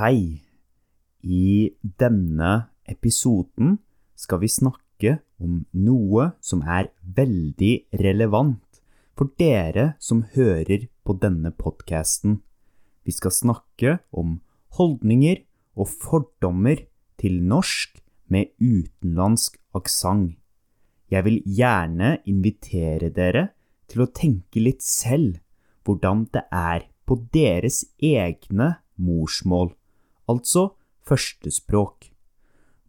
Hei. I denne episoden skal vi snakke om noe som er veldig relevant for dere som hører på denne podkasten. Vi skal snakke om holdninger og fordommer til norsk med utenlandsk aksent. Jeg vil gjerne invitere dere til å tenke litt selv hvordan det er på deres egne morsmål, altså førstespråk.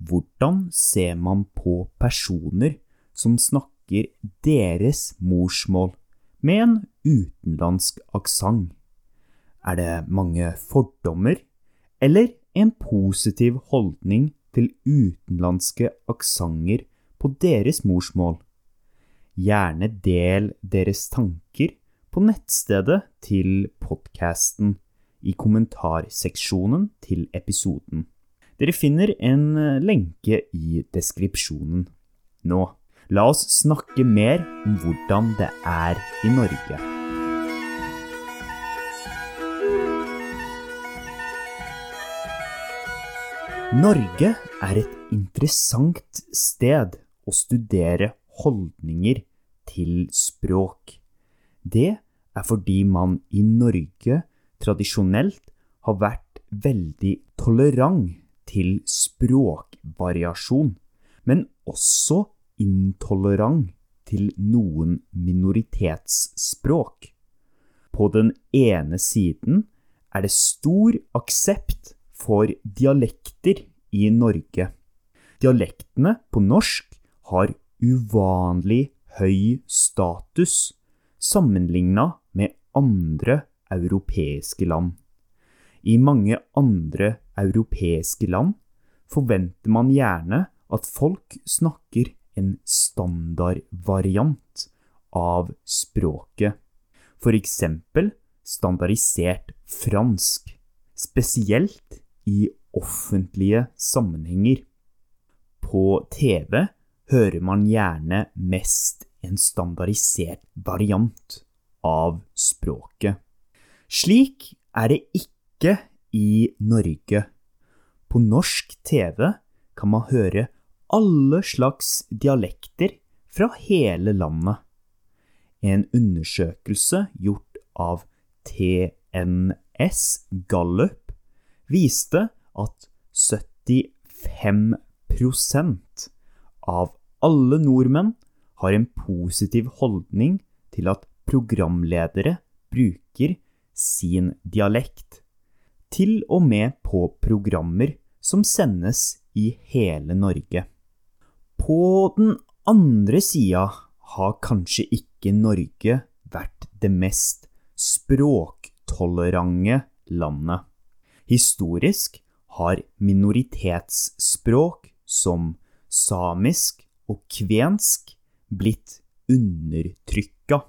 Hvordan ser man på personer som snakker deres morsmål med en utenlandsk aksent? Er det mange fordommer, eller en positiv holdning til utenlandske aksenter på deres morsmål? Gjerne del deres tanker på nettstedet til podkasten i kommentarseksjonen til episoden. Dere finner en lenke i deskripsjonen. Nå, la oss snakke mer om hvordan det er i Norge. Norge er et interessant sted å studere holdninger til språk. Det er fordi man i Norge tradisjonelt har vært veldig tolerant til språkvariasjon, men også intolerant til noen minoritetsspråk. På den ene siden er det stor aksept for dialekter i Norge. Dialektene på norsk har uvanlig høy status sammenligna med andre europeiske land. I mange andre europeiske land forventer man gjerne at folk snakker en standardvariant av språket, eksempel standardisert fransk, spesielt i offentlige sammenhenger. På TV hører man gjerne mest en standardisert variant av språket. Slik er det ikke i Norge. På norsk TV kan man høre alle slags dialekter fra hele landet. En undersøkelse gjort av TNS Gallup viste at 75% av alle nordmenn har en positiv holdning til at programledere bruker sin dialekt, til og med på programmer som sendes i hele Norge. På den andre sida har kanskje ikke Norge vært det mest språktolerante landet. Historisk har minoritetsspråk som samisk og kvensk blitt undertrykka.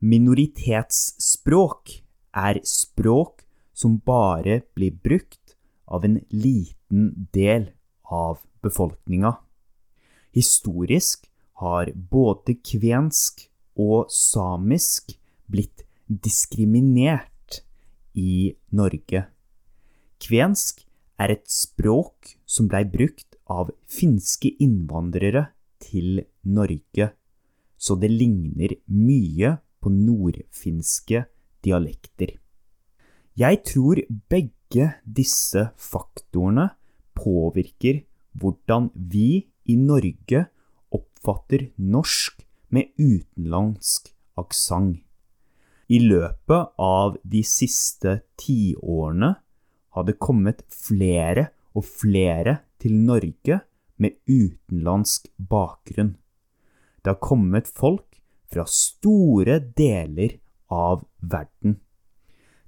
Minoritetsspråk er språk som bare blir brukt av en liten del av befolkninga. Historisk har både kvensk og samisk blitt diskriminert i Norge. Kvensk er et språk som blei brukt av finske innvandrere til Norge, så det ligner mye på nordfinske dialekter. Jeg tror begge disse faktorene påvirker hvordan vi i Norge oppfatter norsk med utenlandsk aksent. I løpet av de siste tiårene har det kommet flere og flere til Norge med utenlandsk bakgrunn. Det har kommet folk fra store deler av verden.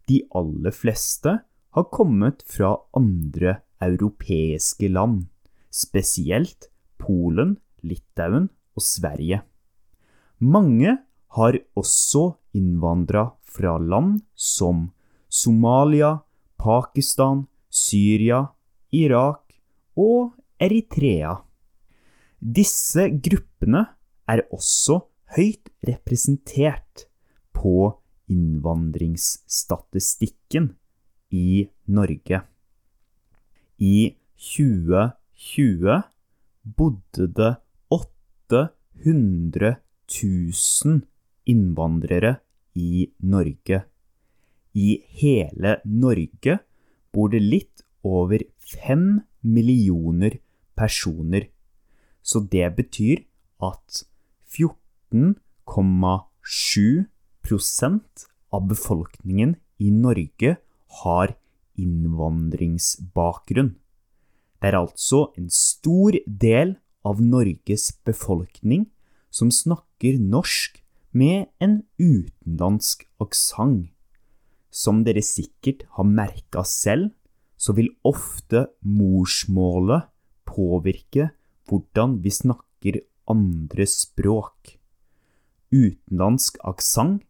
De aller fleste har kommet fra andre europeiske land, spesielt Polen, Litauen og Sverige. Mange har også innvandra fra land som Somalia, Pakistan, Syria, Irak og Eritrea. Disse gruppene er også høyt representert på innvandringsstatistikken i Norge. I 2020 bodde det 800 000 innvandrere i Norge. I hele Norge bor det litt over fem millioner personer. Så det betyr at 14,7 av befolkningen i Norge har innvandringsbakgrunn. Det er altså en stor del av Norges befolkning som snakker norsk med en utenlandsk aksent. Som dere sikkert har merka selv, så vil ofte morsmålet påvirke hvordan vi snakker andre språk. Utenlandsk aksent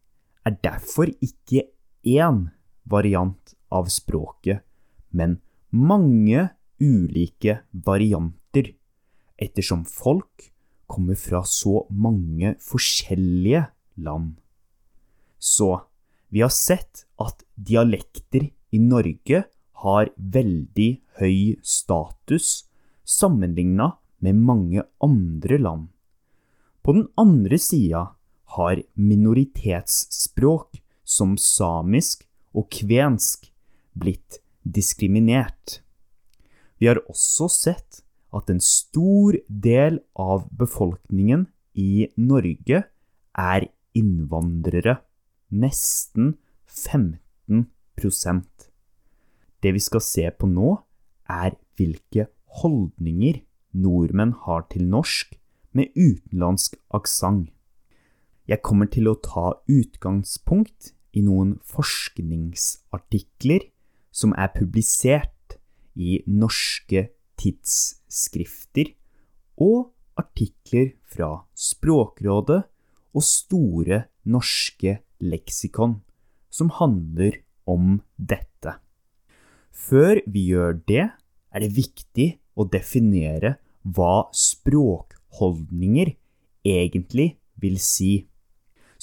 er derfor ikke én variant av språket, men mange ulike varianter, ettersom folk kommer fra så mange forskjellige land. Så vi har sett at dialekter i Norge har veldig høy status sammenligna med mange andre land. På den andre sida har minoritetsspråk som samisk og kvensk blitt diskriminert. Vi har også sett at en stor del av befolkningen i Norge er innvandrere. Nesten 15% Det vi skal se på nå, er hvilke holdninger nordmenn har til norsk med utenlandsk aksent. Jeg kommer til å ta utgangspunkt i noen forskningsartikler som er publisert i norske tidsskrifter og artikler fra Språkrådet og Store norske leksikon som handler om dette. Før vi gjør det, er det viktig å definere hva språkholdninger egentlig vil si.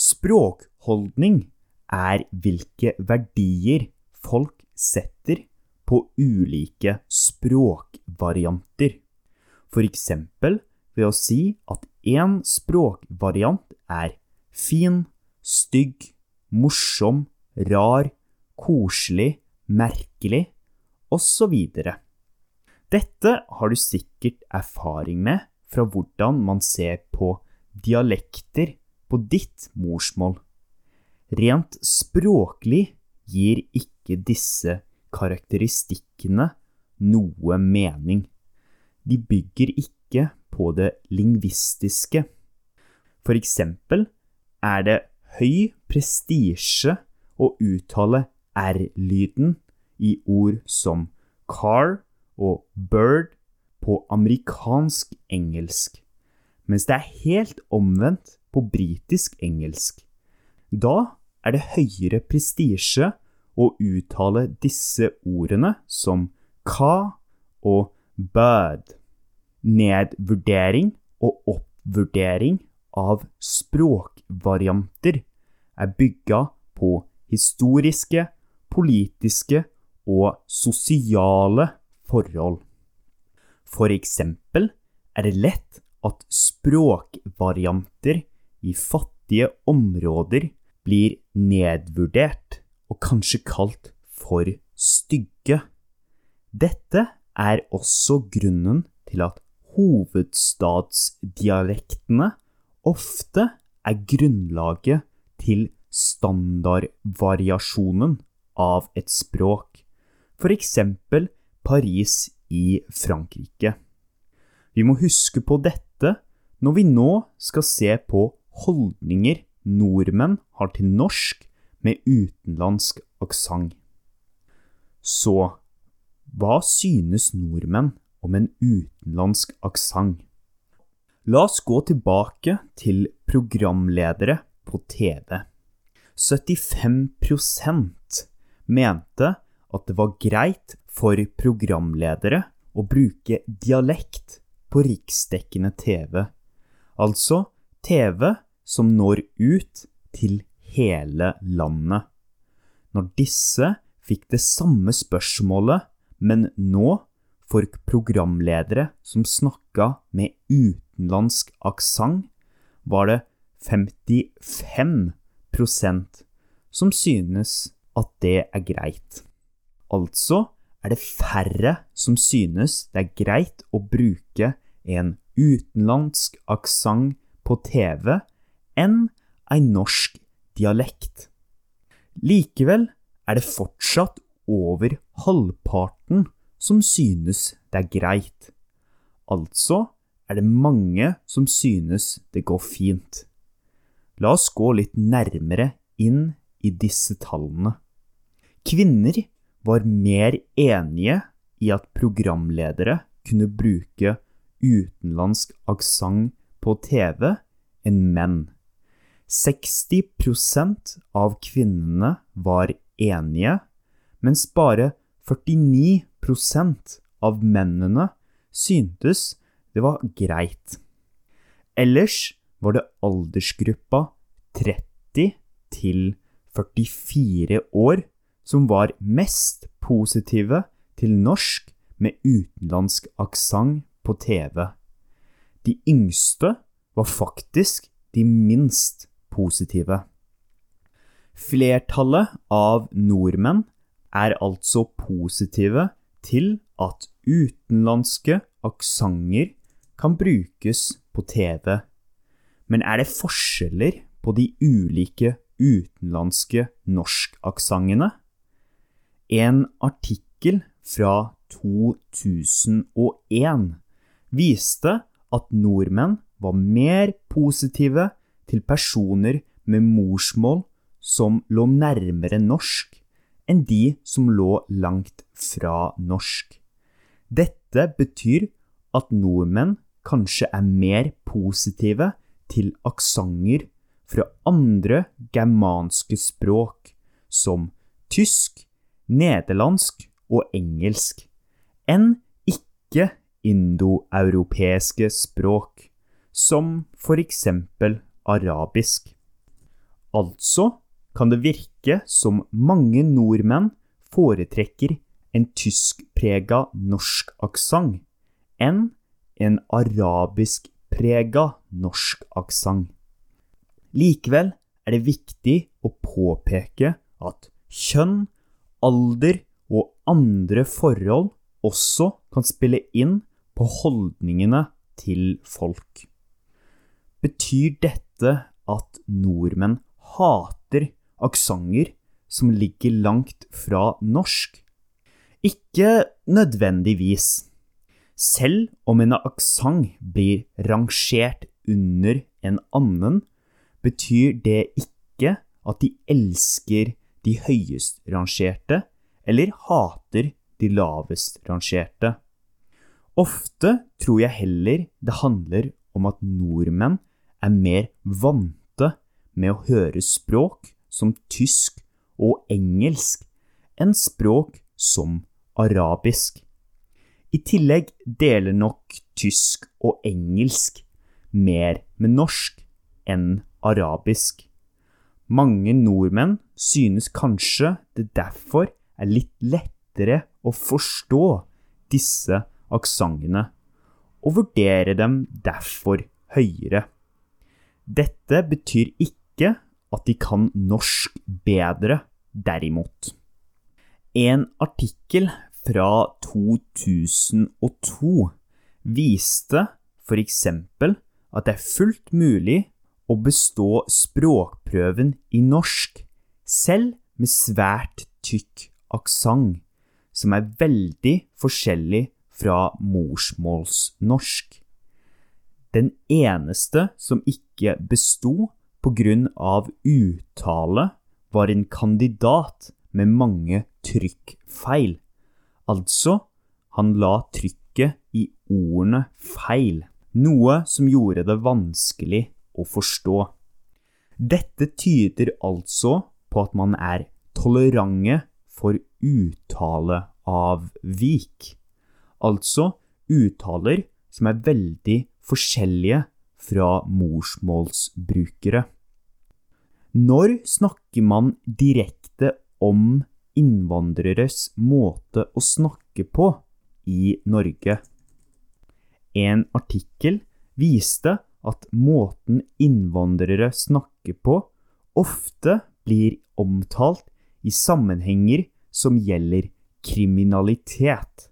Språkholdning er hvilke verdier folk setter på ulike språkvarianter. Eksempel ved å si at én språkvariant er fin, stygg, morsom, rar, koselig, merkelig osv. Dette har du sikkert erfaring med fra hvordan man ser på dialekter på ditt morsmål. Rent språklig gir ikke disse karakteristikkene noe mening. De bygger ikke på det lingvistiske. For eksempel er det høy prestisje å uttale r-lyden i ord som car og bird på amerikansk engelsk, mens det er helt omvendt på britisk engelsk. Da er det høyere prestisje å uttale disse ordene som ka og bird. Nedvurdering og oppvurdering av språkvarianter er bygga på historiske, politiske og sosiale forhold. For eksempel er det lett at språkvarianter i fattige områder blir nedvurdert og kanskje kalt for stygge. Dette er også grunnen til at hovedstadsdialektene ofte er grunnlaget til standardvariasjonen av et språk, f.eks. Paris i Frankrike. Vi må huske på dette når vi nå skal se på holdninger nordmenn har til norsk med utenlandsk aksent. Så hva synes nordmenn om en utenlandsk aksent? La oss gå tilbake til programledere på TV. 75% mente at det var greit for programledere å bruke dialekt på riksdekkende TV, altså TV som når ut til hele landet. Når disse fikk det samme spørsmålet, men nå for programledere som snakka med utenlandsk aksent, var det 55% som synes at det er greit. Altså er det færre som synes det er greit å bruke en utenlandsk aksent på TV enn en norsk dialekt. Likevel er det fortsatt over halvparten som synes det er greit. Altså er det mange som synes det går fint. La oss gå litt nærmere inn i disse tallene. Kvinner var mer enige i at programledere kunne bruke utenlandsk aksent på TV enn menn. 60% av kvinnene var enige, mens bare 49% av mennene syntes det var greit. Ellers var det aldersgruppa 30 til 44 år som var mest positive til norsk med utenlandsk aksent på TV. De yngste var faktisk de minst positive. Flertallet av nordmenn er altså positive til at utenlandske aksenter kan brukes på TV. Men er det forskjeller på de ulike utenlandske norskaksentene? En artikkel fra 2001 viste at nordmenn var mer positive til personer med morsmål som lå nærmere norsk, enn de som lå langt fra norsk. Dette betyr at nordmenn kanskje er mer positive til aksenter fra andre germanske språk, som tysk, nederlandsk og engelsk, enn ikke indoeuropeiske språk, som for eksempel arabisk. Altså kan det virke som mange nordmenn foretrekker en tyskprega norsk aksent enn en arabiskprega norsk aksent. Likevel er det viktig å påpeke at kjønn, alder og andre forhold også kan spille inn på holdningene til folk. Betyr dette at nordmenn hater aksenter som ligger langt fra norsk? Ikke nødvendigvis. Selv om en aksent blir rangert under en annen, betyr det ikke at de elsker de høyest rangerte, eller hater de lavest rangerte. Ofte tror jeg heller det handler om at nordmenn er mer vante med å høre språk som tysk og engelsk enn språk som arabisk. I tillegg deler nok tysk og engelsk mer med norsk enn arabisk. Mange nordmenn synes kanskje det derfor er litt lettere å forstå disse aksentene, og vurdere dem derfor høyere. Dette betyr ikke at de kan norsk bedre, derimot. En artikkel fra 2002 viste eksempel at det er fullt mulig å bestå språkprøven i norsk, selv med svært tykk aksent, som er veldig forskjellig fra morsmålsnorsk. Den eneste som ikke besto av uttale, var en kandidat med mange trykkfeil. Altså, han la trykket i ordene feil, noe som gjorde det vanskelig å forstå. Dette tyder altså på at man er tolerante for uttaleavvik, altså uttaler som er veldig forskjellige fra morsmålsbrukere. Når snakker man direkte om innvandreres måte å snakke på, i Norge. En artikkel viste at måten innvandrere snakker på, ofte blir omtalt i sammenhenger som gjelder kriminalitet.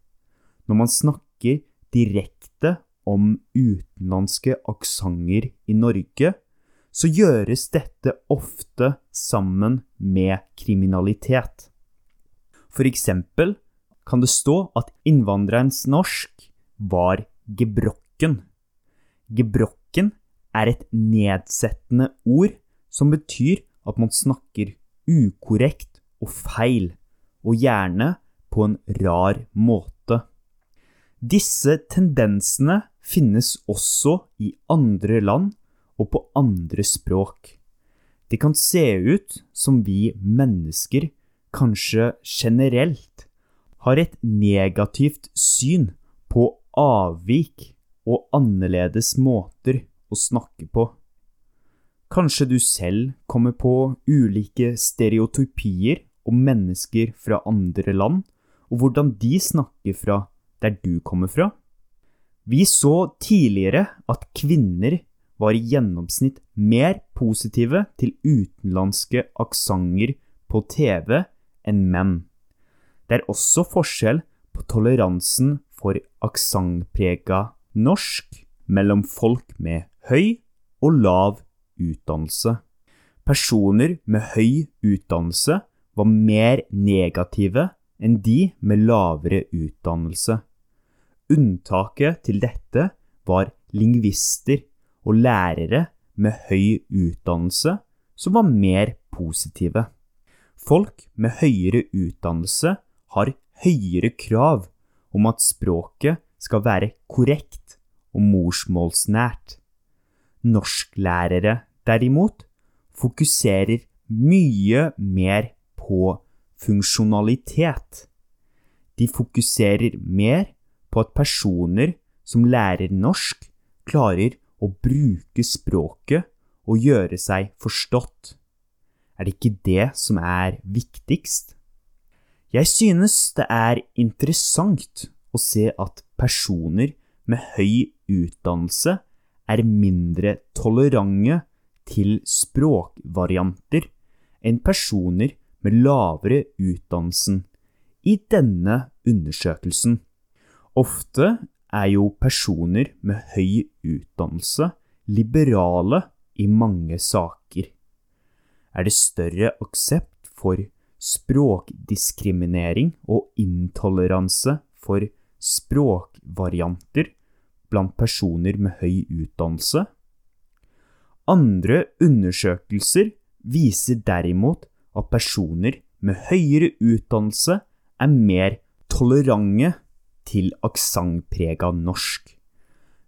Når man snakker direkte om utenlandske aksenter i Norge, så gjøres dette ofte sammen med kriminalitet. For eksempel kan det stå at innvandrerens norsk var gebrokken. Gebrokken er et nedsettende ord som betyr at man snakker ukorrekt og feil, og gjerne på en rar måte. Disse tendensene finnes også i andre land og på andre språk. Det kan se ut som vi mennesker kanskje generelt har et negativt syn på avvik og annerledes måter å snakke på. Kanskje du selv kommer på ulike stereotypier om mennesker fra andre land, og hvordan de snakker fra der du kommer fra? Vi så tidligere at kvinner var i gjennomsnitt mer positive til utenlandske aksenter på TV enn menn. Det er også forskjell på toleransen for aksentprega norsk mellom folk med høy og lav utdannelse. Personer med høy utdannelse var mer negative enn de med lavere utdannelse. Unntaket til dette var lingvister og lærere med høy utdannelse som var mer positive. Folk med høyere utdannelse har høyere krav om at språket skal være korrekt og morsmålsnært. Norsklærere, derimot, fokuserer mye mer på funksjonalitet. De fokuserer mer på at personer som lærer norsk, klarer å bruke språket og gjøre seg forstått. Er det ikke det som er viktigst? Jeg synes det er interessant å se at personer med høy utdannelse er mindre tolerante til språkvarianter enn personer med lavere utdannelsen i denne undersøkelsen. Ofte er jo personer med høy utdannelse liberale i mange saker. Er det større aksept for språkdiskriminering og intoleranse for språkvarianter blant personer med høy utdannelse? Andre undersøkelser viser derimot at personer med høyere utdannelse er mer tolerante til aksentprega norsk.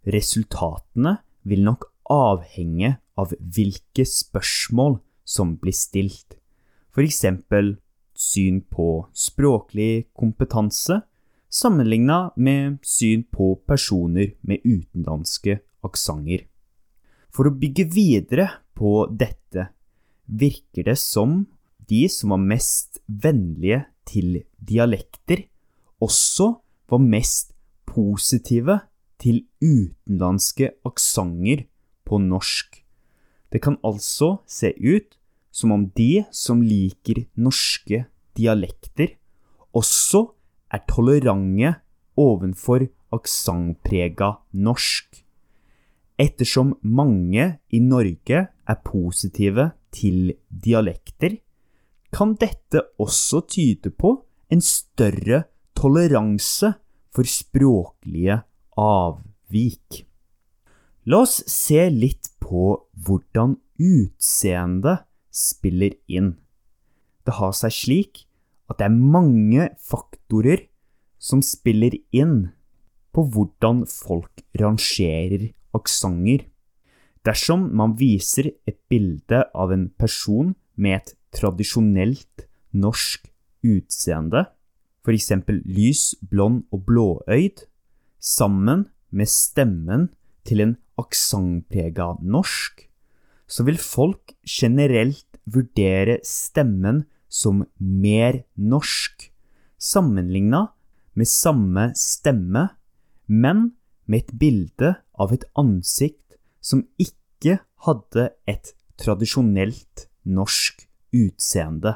Resultatene vil nok avhenge av hvilke spørsmål som blir stilt, f.eks. syn på språklig kompetanse sammenligna med syn på personer med utenlandske aksenter. For å bygge videre på dette virker det som de som var mest vennlige til dialekter, også var mest positive til utenlandske aksenter på norsk. Det kan altså se ut som om de som liker norske dialekter, også er tolerante ovenfor aksentprega norsk. Ettersom mange i Norge er positive til dialekter, kan dette også tyde på en større toleranse for språklige avvik. La oss se litt på hvordan utseendet spiller inn. Det har seg slik at det er mange faktorer som spiller inn på hvordan folk rangerer aksenter. Dersom man viser et bilde av en person med et tradisjonelt norsk utseende, f.eks. lys, blond og blåøyd, sammen med stemmen til en aksentprega norsk, så vil folk generelt vurdere stemmen som mer norsk, sammenligna med samme stemme, men med et bilde av et ansikt som ikke hadde et tradisjonelt norsk utseende.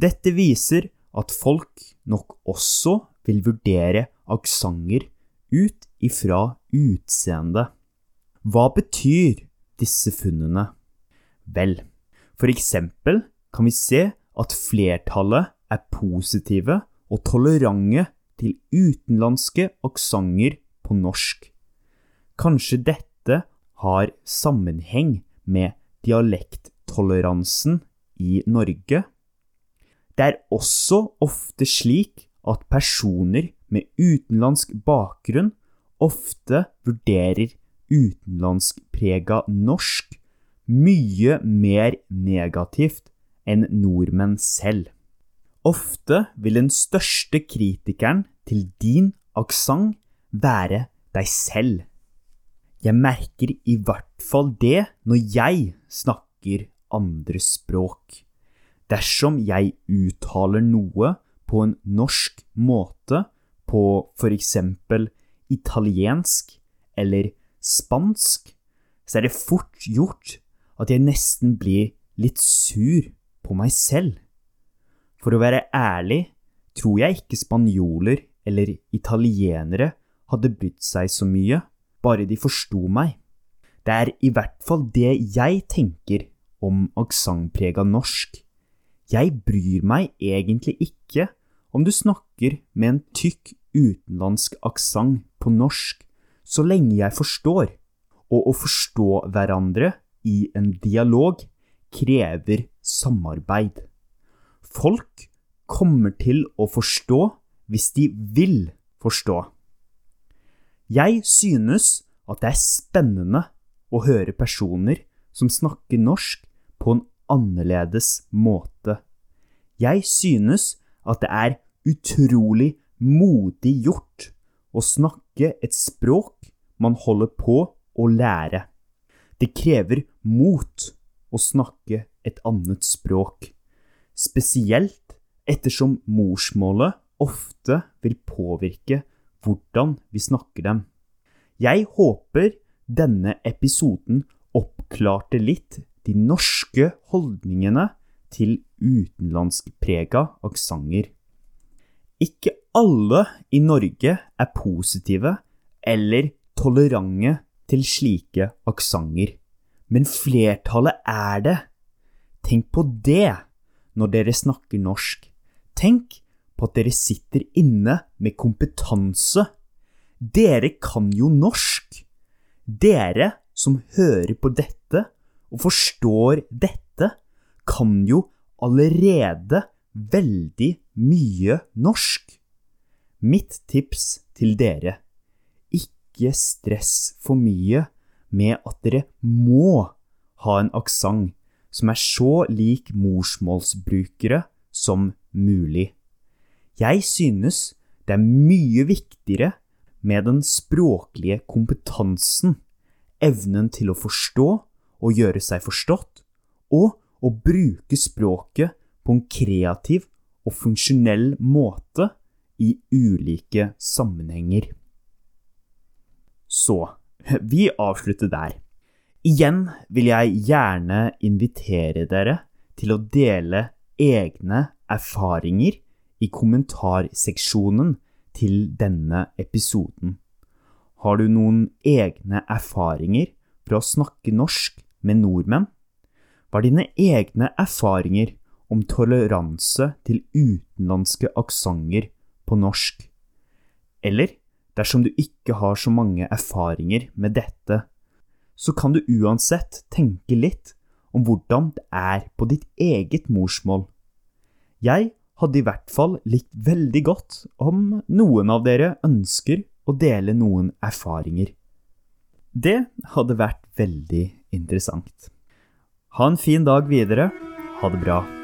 Dette viser at folk nok også vil vurdere aksenter ut ifra utseendet. Hva betyr disse funnene? Vel, for eksempel kan vi se at flertallet er positive og tolerante til utenlandske aksenter på norsk. Kanskje dette har sammenheng med dialekttoleransen i Norge? Det er også ofte slik at personer med utenlandsk bakgrunn ofte vurderer utenlandskprega norsk mye mer negativt enn nordmenn selv. Ofte vil den største kritikeren til din aksent være deg selv. Jeg merker i hvert fall det når jeg snakker andre språk. Dersom jeg uttaler noe på en norsk måte, på for eksempel italiensk eller spansk, så er det fort gjort at jeg nesten blir litt sur på meg selv. For å være ærlig tror jeg ikke spanjoler eller italienere hadde brydd seg så mye, bare de forsto meg. Det er i hvert fall det jeg tenker om aksentprega norsk. Jeg bryr meg egentlig ikke om du snakker med en tykk utenlandsk aksent på norsk, så lenge jeg forstår. Og å forstå hverandre i en dialog krever samarbeid. Folk kommer til å forstå hvis de vil forstå. Jeg synes at det er spennende å høre personer som snakker norsk annerledes måte. Jeg synes at det er utrolig modig gjort å snakke et språk man holder på å lære. Det krever mot å snakke et annet språk, spesielt ettersom morsmålet ofte vil påvirke hvordan vi snakker dem. Jeg håper denne episoden oppklarte litt de norske holdningene til utenlandskprega aksenter. Ikke alle i Norge er positive eller tolerante til slike aksenter, men flertallet er det. Tenk på det når dere snakker norsk. Tenk på at dere sitter inne med kompetanse. Dere kan jo norsk. Dere som hører på dette og forstår dette, kan jo allerede veldig mye norsk. Mitt tips til dere ikke stress for mye med at dere må ha en aksent som er så lik morsmålsbrukere som mulig. Jeg synes det er mye viktigere med den språklige kompetansen, evnen til å forstå og gjøre seg forstått, og å bruke språket på en kreativ og funksjonell måte i ulike sammenhenger. Så, vi avslutter der. Igjen vil jeg gjerne invitere dere til å dele egne erfaringer i kommentarseksjonen til denne episoden. Har du noen egne erfaringer fra å snakke norsk med nordmenn? Hva er dine egne erfaringer om toleranse til utenlandske aksenter på norsk? Eller, dersom du ikke har så mange erfaringer med dette, så kan du uansett tenke litt om hvordan det er på ditt eget morsmål. Jeg hadde i hvert fall likt veldig godt om noen av dere ønsker å dele noen erfaringer. Det hadde vært veldig interessant. Ha en fin dag videre. Ha det bra.